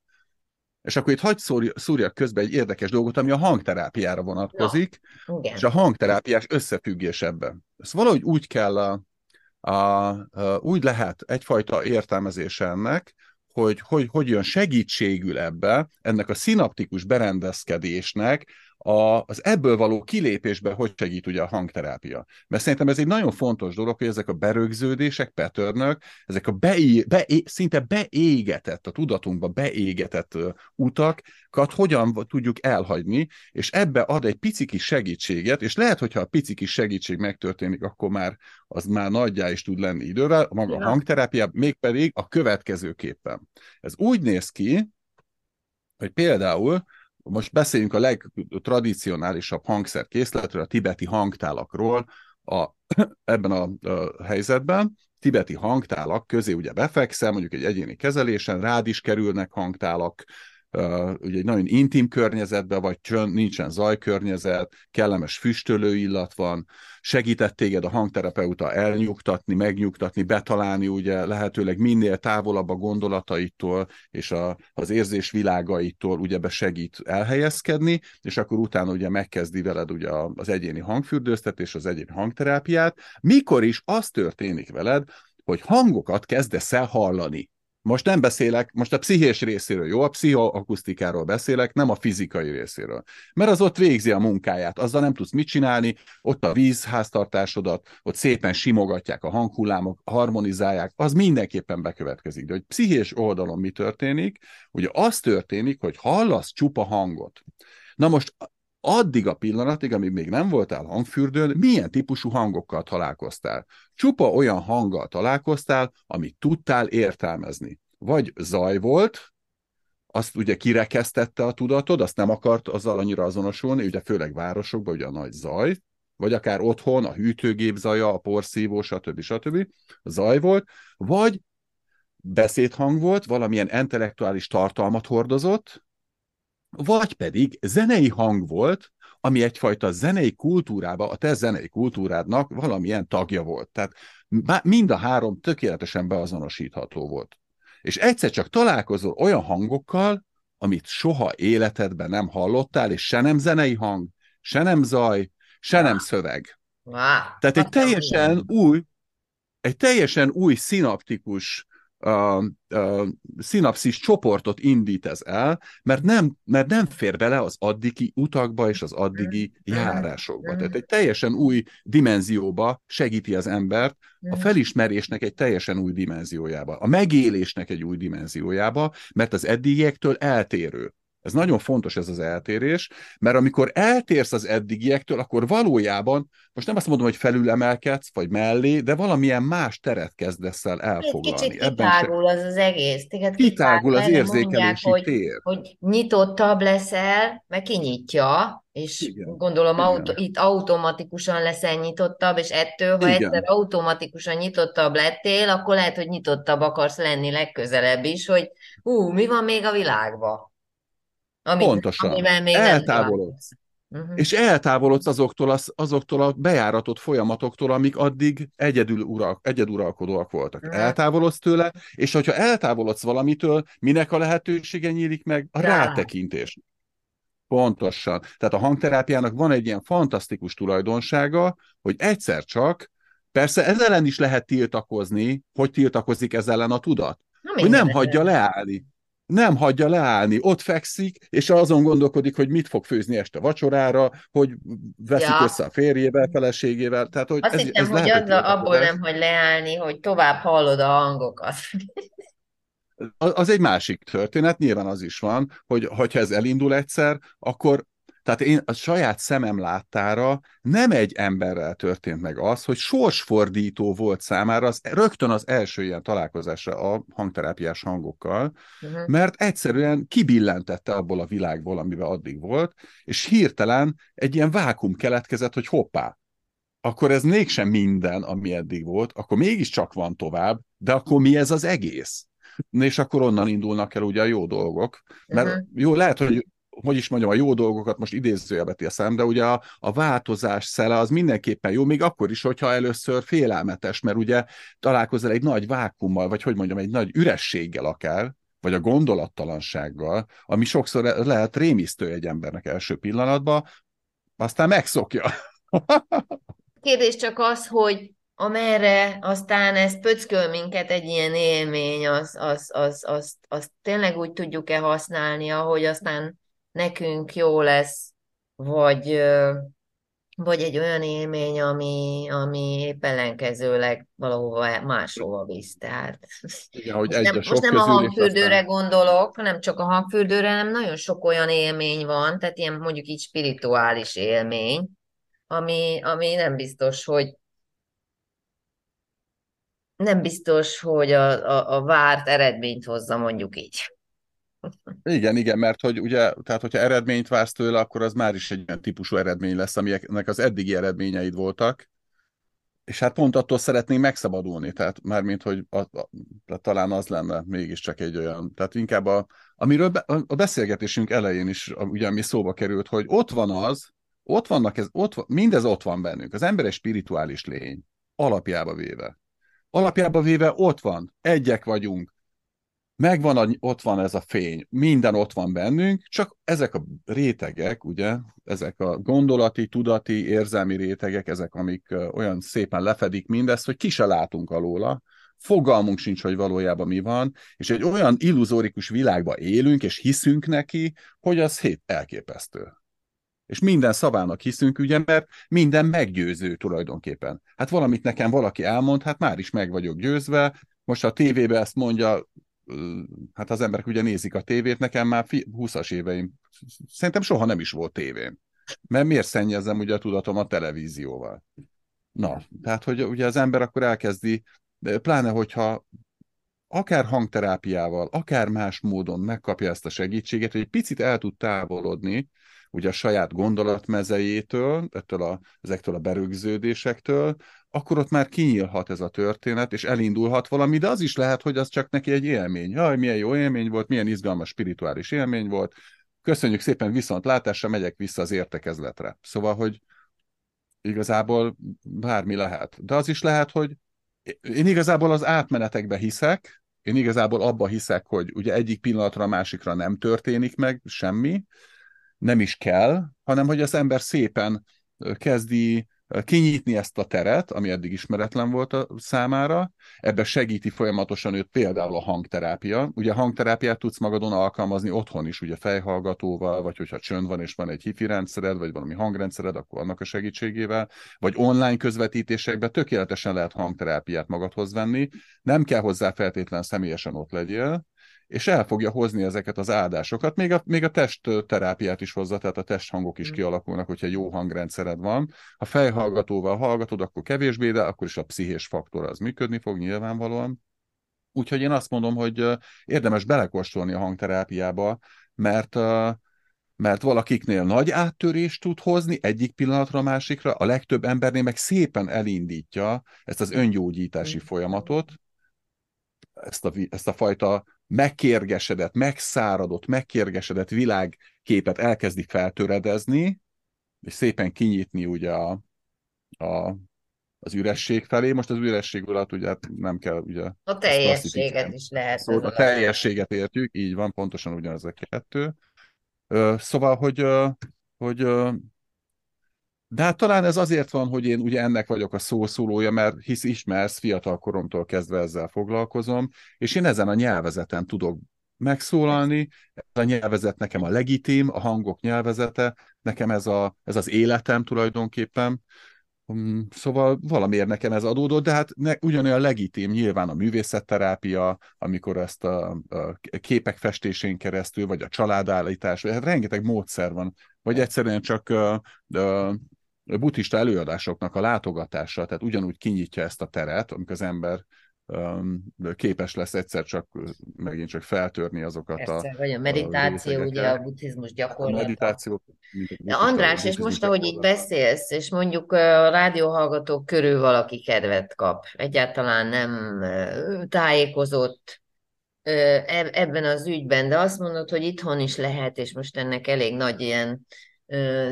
és akkor itt hagyd szúrjak közben egy érdekes dolgot, ami a hangterápiára vonatkozik, ja, és a hangterápiás összefüggés ebben. Ezt valahogy úgy kell a, a, a, úgy lehet egyfajta értelmezése ennek, hogy, hogy hogy jön segítségül ebbe, ennek a szinaptikus berendezkedésnek a, az ebből való kilépésbe hogy segít ugye a hangterápia. Mert szerintem ez egy nagyon fontos dolog, hogy ezek a berögződések, petörnök, ezek a beé, beé, szinte beégetett, a tudatunkba beégetett utakat hogyan tudjuk elhagyni, és ebbe ad egy pici kis segítséget, és lehet, hogyha a pici kis segítség megtörténik, akkor már az már nagyjá is tud lenni idővel, maga a hangterápia, mégpedig a következőképpen. Ez úgy néz ki, hogy például most beszéljünk a legtradicionálisabb hangszerkészletről, a tibeti hangtálakról a, ebben a, a helyzetben. Tibeti hangtálak közé ugye befekszem, mondjuk egy egyéni kezelésen, rád is kerülnek hangtálak, uh, ugye egy nagyon intim környezetben vagy, csön, nincsen zajkörnyezet, kellemes füstölő illat van, segített téged a hangterapeuta elnyugtatni, megnyugtatni, betalálni ugye lehetőleg minél távolabb a gondolataitól és a, az érzés világaitól ugye be segít elhelyezkedni, és akkor utána ugye megkezdi veled ugye az egyéni hangfürdőztetés, az egyéni hangterápiát, mikor is az történik veled, hogy hangokat kezdesz el hallani. Most nem beszélek, most a pszichés részéről, jó, a pszichoakusztikáról beszélek, nem a fizikai részéről. Mert az ott végzi a munkáját, azzal nem tudsz mit csinálni, ott a vízháztartásodat, ott szépen simogatják a hanghullámok, harmonizálják, az mindenképpen bekövetkezik. De hogy pszichés oldalon mi történik, ugye az történik, hogy hallasz csupa hangot. Na most addig a pillanatig, amíg még nem voltál hangfürdőn, milyen típusú hangokkal találkoztál? Csupa olyan hanggal találkoztál, amit tudtál értelmezni. Vagy zaj volt, azt ugye kirekesztette a tudatod, azt nem akart azzal annyira azonosulni, ugye főleg városokban, ugye a nagy zaj, vagy akár otthon a hűtőgép zaja, a porszívó, stb. stb. zaj volt, vagy beszédhang volt, valamilyen intellektuális tartalmat hordozott, vagy pedig zenei hang volt, ami egyfajta zenei kultúrába, a te zenei kultúrádnak valamilyen tagja volt. Tehát mind a három tökéletesen beazonosítható volt. És egyszer csak találkozol olyan hangokkal, amit soha életedben nem hallottál, és se nem zenei hang, se nem zaj, se nem szöveg. Tehát egy teljesen új, egy teljesen új szinaptikus uh, szinapszis csoportot indít ez el, mert nem, mert nem fér bele az addigi utakba és az addigi járásokba. Tehát egy teljesen új dimenzióba segíti az embert, a felismerésnek egy teljesen új dimenziójába, a megélésnek egy új dimenziójába, mert az eddigiektől eltérő. Ez nagyon fontos ez az eltérés, mert amikor eltérsz az eddigiektől, akkor valójában, most nem azt mondom, hogy felülemelkedsz, vagy mellé, de valamilyen más teret kezdesz el elfoglalni. Kicsit kitágul az az egész. Téged kitágul az érzékelési mondják, tér. Hogy, hogy nyitottabb leszel, meg kinyitja, és igen, gondolom igen. Auto, itt automatikusan leszel nyitottabb, és ettől, ha igen. egyszer automatikusan nyitottabb lettél, akkor lehet, hogy nyitottabb akarsz lenni legközelebb is, hogy hú, mi van még a világban? Ami, Pontosan. Amivel még eltávolodsz. Uh-huh. És eltávolodsz azoktól, az, azoktól a bejáratott folyamatoktól, amik addig egyedül urak, egyeduralkodóak voltak. Uh-huh. Eltávolodsz tőle, és hogyha eltávolodsz valamitől, minek a lehetősége nyílik meg? A Rá. rátekintés. Pontosan. Tehát a hangterápiának van egy ilyen fantasztikus tulajdonsága, hogy egyszer csak, persze ez ellen is lehet tiltakozni, hogy tiltakozik ez ellen a tudat. Na, hogy nem hagyja leállni nem hagyja leállni, ott fekszik, és azon gondolkodik, hogy mit fog főzni este vacsorára, hogy veszik ja. össze a férjével, feleségével. Tehát, hogy Azt ez, hittem, ez hogy az abból nem hagy leállni, hogy tovább hallod a hangokat. Az egy másik történet, nyilván az is van, hogy ha ez elindul egyszer, akkor Tehát én a saját szemem láttára nem egy emberrel történt meg az, hogy sorsfordító volt számára az, rögtön az első ilyen találkozása a hangterápiás hangokkal, uh-huh. mert egyszerűen kibillentette abból a világból, amiben addig volt, és hirtelen egy ilyen vákum keletkezett, hogy hoppá, akkor ez mégsem minden, ami eddig volt, akkor mégiscsak van tovább, de akkor mi ez az egész? És akkor onnan indulnak el ugye a jó dolgok. Mert uh-huh. jó, lehet, hogy hogy is mondjam, a jó dolgokat most idézőjelbe teszem, de ugye a, a változás szele az mindenképpen jó, még akkor is, hogyha először félelmetes, mert ugye találkozol egy nagy vákummal, vagy hogy mondjam, egy nagy ürességgel akár, vagy a gondolattalansággal, ami sokszor lehet rémisztő egy embernek első pillanatban, aztán megszokja. Kérdés csak az, hogy amerre aztán ez pöcköl minket egy ilyen élmény, az, az, az, az, az tényleg úgy tudjuk-e használni, ahogy aztán nekünk jó lesz, vagy, vagy egy olyan élmény, ami, ami épp ellenkezőleg valahova máshova visz. Tehát Igen, hogy most nem, most nem a hangfürdőre aztán... gondolok, nem csak a hangfürdőre, hanem nagyon sok olyan élmény van, tehát ilyen mondjuk így spirituális élmény, ami, ami nem biztos, hogy nem biztos, hogy a, a, a várt eredményt hozza, mondjuk így. Igen, igen, mert hogy ugye, tehát hogyha eredményt vársz tőle, akkor az már is egy olyan típusú eredmény lesz, aminek az eddigi eredményeid voltak, és hát pont attól szeretnénk megszabadulni, tehát mármint, hogy a, a, talán az lenne mégiscsak egy olyan, tehát inkább a, amiről be, a beszélgetésünk elején is ugye ami szóba került, hogy ott van az, ott vannak, ez, ott, mindez ott van bennünk. Az ember egy spirituális lény, alapjába véve. Alapjába véve ott van, egyek vagyunk, megvan, a, ott van ez a fény, minden ott van bennünk, csak ezek a rétegek, ugye, ezek a gondolati, tudati, érzelmi rétegek, ezek, amik olyan szépen lefedik mindezt, hogy ki se látunk alóla, fogalmunk sincs, hogy valójában mi van, és egy olyan illuzórikus világba élünk, és hiszünk neki, hogy az hét elképesztő. És minden szavának hiszünk, ugye, mert minden meggyőző tulajdonképpen. Hát valamit nekem valaki elmond, hát már is meg vagyok győzve, most a tévébe ezt mondja, hát az emberek ugye nézik a tévét, nekem már 20-as éveim, szerintem soha nem is volt tévém. Mert miért szennyezem ugye a tudatom a televízióval? Na, tehát, hogy ugye az ember akkor elkezdi, pláne, hogyha akár hangterápiával, akár más módon megkapja ezt a segítséget, hogy egy picit el tud távolodni ugye a saját gondolatmezejétől, ettől a, ezektől a berögződésektől, akkor ott már kinyílhat ez a történet, és elindulhat valami, de az is lehet, hogy az csak neki egy élmény. Jaj, milyen jó élmény volt, milyen izgalmas spirituális élmény volt. Köszönjük szépen, viszont látásra megyek vissza az értekezletre. Szóval, hogy igazából bármi lehet. De az is lehet, hogy én igazából az átmenetekbe hiszek, én igazából abba hiszek, hogy ugye egyik pillanatra a másikra nem történik meg semmi, nem is kell, hanem hogy az ember szépen kezdi kinyitni ezt a teret, ami eddig ismeretlen volt a számára, ebbe segíti folyamatosan őt például a hangterápia. Ugye hangterápiát tudsz magadon alkalmazni otthon is, ugye fejhallgatóval, vagy hogyha csönd van és van egy hifi rendszered, vagy valami hangrendszered, akkor annak a segítségével, vagy online közvetítésekben tökéletesen lehet hangterápiát magadhoz venni, nem kell hozzá feltétlen személyesen ott legyél, és el fogja hozni ezeket az áldásokat, még a, még a testterápiát is hozza, tehát a testhangok is mm. kialakulnak, hogyha jó hangrendszered van. Ha fejhallgatóval hallgatod, akkor kevésbé, de akkor is a pszichés faktor az működni fog nyilvánvalóan. Úgyhogy én azt mondom, hogy érdemes belekóstolni a hangterápiába, mert mert valakiknél nagy áttörést tud hozni egyik pillanatra a másikra, a legtöbb embernél meg szépen elindítja ezt az öngyógyítási folyamatot, ezt a, ezt a fajta megkérgesedett, megszáradott, megkérgesedett világképet elkezdi feltöredezni, és szépen kinyitni ugye a, a, az üresség felé. Most az üresség alatt ugye hát nem kell ugye... A teljességet is lehet. Szóval a teljességet értjük, így van, pontosan ugyanaz a kettő. Szóval, hogy, hogy de hát talán ez azért van, hogy én ugye ennek vagyok a szószólója, mert hisz ismersz, fiatal koromtól kezdve ezzel foglalkozom, és én ezen a nyelvezeten tudok megszólalni, ez a nyelvezet nekem a legitim, a hangok nyelvezete, nekem ez, a, ez az életem tulajdonképpen, Um, szóval valamiért nekem ez adódott, de hát ne, ugyanolyan legitim nyilván a művészetterápia, amikor ezt a, a képek festésén keresztül, vagy a családállítás, hát rengeteg módszer van, vagy egyszerűen csak a, a buddhista előadásoknak a látogatása, tehát ugyanúgy kinyitja ezt a teret, amikor az ember képes lesz egyszer csak megint csak feltörni azokat Persze, a... vagy a meditáció, a ugye a buddhizmus gyakorlata. A meditáció. De András, és most, ahogy így beszélsz, és mondjuk a rádióhallgatók körül valaki kedvet kap, egyáltalán nem tájékozott ebben az ügyben, de azt mondod, hogy itthon is lehet, és most ennek elég nagy ilyen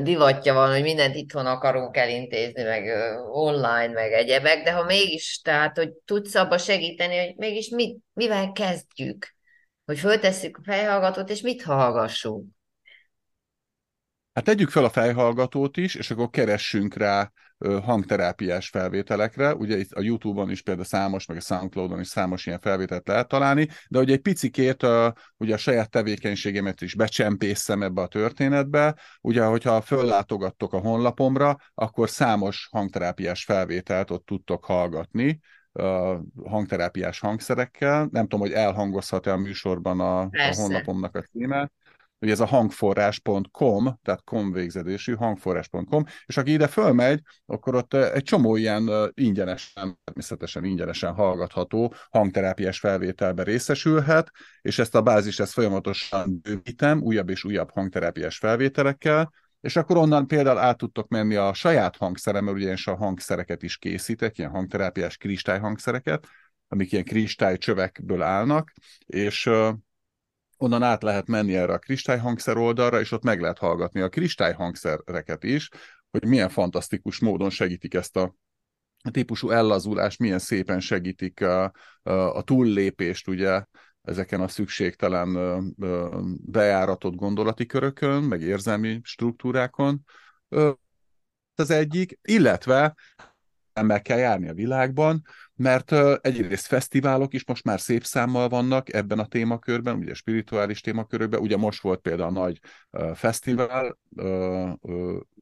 divatja van, hogy mindent itthon akarunk elintézni, meg online, meg egyebek, de ha mégis, tehát, hogy tudsz abba segíteni, hogy mégis mit, mivel kezdjük, hogy föltesszük a fejhallgatót, és mit hallgassunk. Hát tegyük fel a fejhallgatót is, és akkor keressünk rá hangterápiás felvételekre. Ugye itt a YouTube-on is például számos, meg a Soundcloud-on is számos ilyen felvételt lehet találni, de ugye egy picikét a, ugye a saját tevékenységemet is becsempészem ebbe a történetbe. Ugye, hogyha föllátogattok a honlapomra, akkor számos hangterápiás felvételt ott tudtok hallgatni hangterápiás hangszerekkel. Nem tudom, hogy elhangozhat-e a műsorban a, a honlapomnak a címe hogy ez a hangforrás.com, tehát com végzedésű, hangforrás.com, és aki ide fölmegy, akkor ott egy csomó ilyen ingyenesen, természetesen ingyenesen hallgatható hangterápiás felvételbe részesülhet, és ezt a bázis ezt folyamatosan bővítem, újabb és újabb hangterápiás felvételekkel, és akkor onnan például át tudtok menni a saját hangszerem, mert ugyanis a hangszereket is készítek, ilyen hangterápiás kristályhangszereket, amik ilyen kristálycsövekből állnak, és onnan át lehet menni erre a kristályhangszer oldalra, és ott meg lehet hallgatni a kristályhangszereket is, hogy milyen fantasztikus módon segítik ezt a típusú ellazulást, milyen szépen segítik a, a, túllépést, ugye, ezeken a szükségtelen bejáratott gondolati körökön, meg érzelmi struktúrákon. Az egyik, illetve meg kell járni a világban, mert egyrészt fesztiválok is most már szép számmal vannak ebben a témakörben, ugye spirituális témakörökben, ugye most volt például a nagy fesztivál,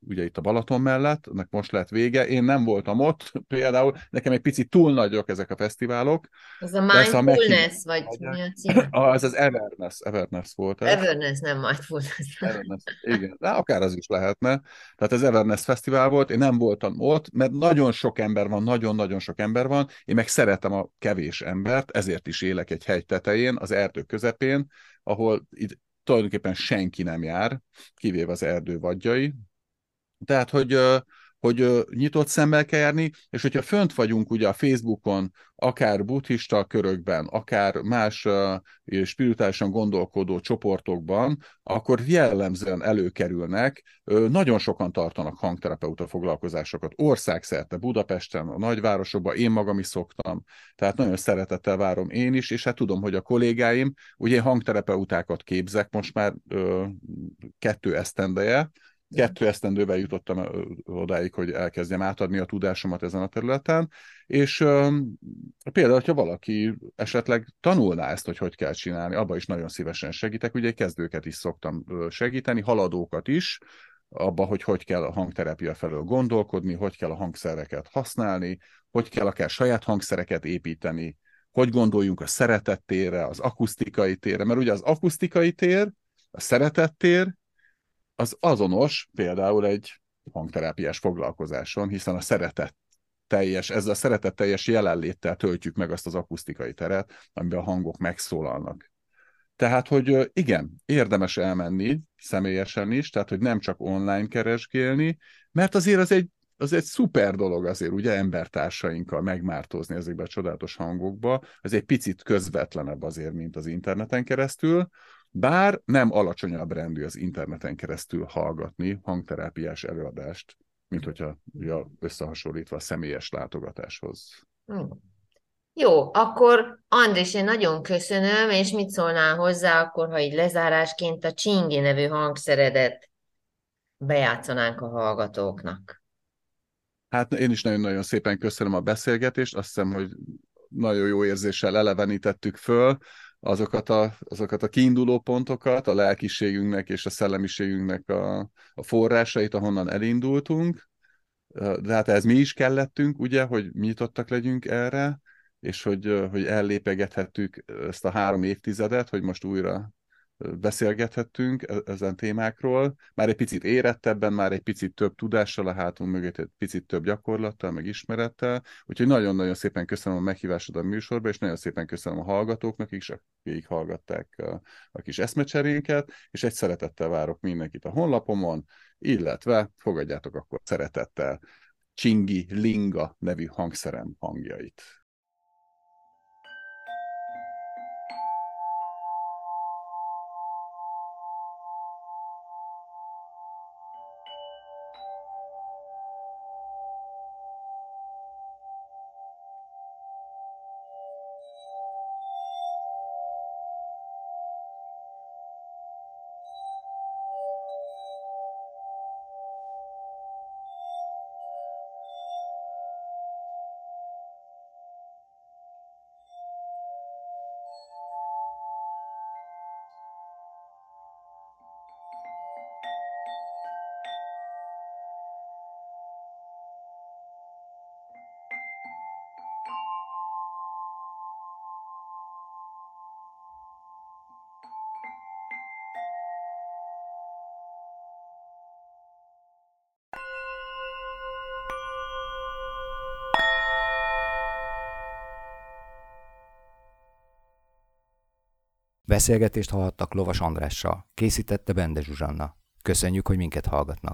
ugye itt a Balaton mellett, ennek most lett vége, én nem voltam ott például, nekem egy picit túl nagyok ezek a fesztiválok. Ez a mindfulness, vagy mi a cím? Ah, ez az Everness, Everness volt. Ez. Everness, nem mindfulness. Everness, igen, de akár az is lehetne. Tehát ez Everness fesztivál volt, én nem voltam ott, mert nagyon sok ember van, nagyon-nagyon sok ember van, én meg szeretem a kevés embert, ezért is élek egy hegy tetején, az erdő közepén, ahol itt tulajdonképpen senki nem jár, kivéve az erdő vadjai. Tehát, hogy hogy nyitott szemmel kell járni, és hogyha fönt vagyunk ugye a Facebookon, akár buddhista körökben, akár más spirituálisan gondolkodó csoportokban, akkor jellemzően előkerülnek, nagyon sokan tartanak hangterapeuta foglalkozásokat, országszerte, Budapesten, a nagyvárosokban, én magam is szoktam, tehát nagyon szeretettel várom én is, és hát tudom, hogy a kollégáim, ugye hangterapeutákat képzek most már kettő esztendeje, Kettő esztendővel jutottam odáig, hogy elkezdjem átadni a tudásomat ezen a területen, és um, például, ha valaki esetleg tanulná ezt, hogy hogy kell csinálni, abba is nagyon szívesen segítek, ugye kezdőket is szoktam segíteni, haladókat is, abba, hogy hogy kell a hangterapia felől gondolkodni, hogy kell a hangszereket használni, hogy kell akár saját hangszereket építeni, hogy gondoljunk a szeretettérre, az akusztikai térre, mert ugye az akusztikai tér, a szeretettér az azonos például egy hangterápiás foglalkozáson, hiszen a szeretet teljes, ezzel a szeretet teljes jelenléttel töltjük meg azt az akusztikai teret, amiben a hangok megszólalnak. Tehát, hogy igen, érdemes elmenni személyesen is, tehát, hogy nem csak online keresgélni, mert azért az egy, az egy szuper dolog azért, ugye, embertársainkkal megmártózni ezekbe a csodálatos hangokba. Ez egy picit közvetlenebb azért, mint az interneten keresztül, bár nem alacsonyabb rendű az interneten keresztül hallgatni hangterápiás előadást, mint hogyha ja, összehasonlítva a személyes látogatáshoz. Hmm. Jó, akkor Andris, én nagyon köszönöm, és mit szólnál hozzá, akkor, ha így lezárásként a Csingi nevű hangszeredet bejátszanánk a hallgatóknak. Hát én is nagyon-nagyon szépen köszönöm a beszélgetést, azt hiszem, hogy nagyon jó érzéssel elevenítettük föl, azokat a, azokat a kiinduló pontokat, a lelkiségünknek és a szellemiségünknek a, a forrásait, ahonnan elindultunk. de hát ez mi is kellettünk, ugye, hogy nyitottak legyünk erre, és hogy, hogy ellépegethettük ezt a három évtizedet, hogy most újra beszélgethettünk e-, ezen témákról, már egy picit érettebben, már egy picit több tudással a hátunk mögött, egy picit több gyakorlattal, meg ismerettel, úgyhogy nagyon-nagyon szépen köszönöm a meghívásod a műsorba, és nagyon szépen köszönöm a hallgatóknak is, akik hallgatták a, a kis eszmecserénket, és egy szeretettel várok mindenkit a honlapomon, illetve fogadjátok akkor szeretettel Csingi Linga nevű hangszerem hangjait. Beszélgetést hallhattak Lovas Andrással, készítette Bende Zsuzsanna. Köszönjük, hogy minket hallgatnak.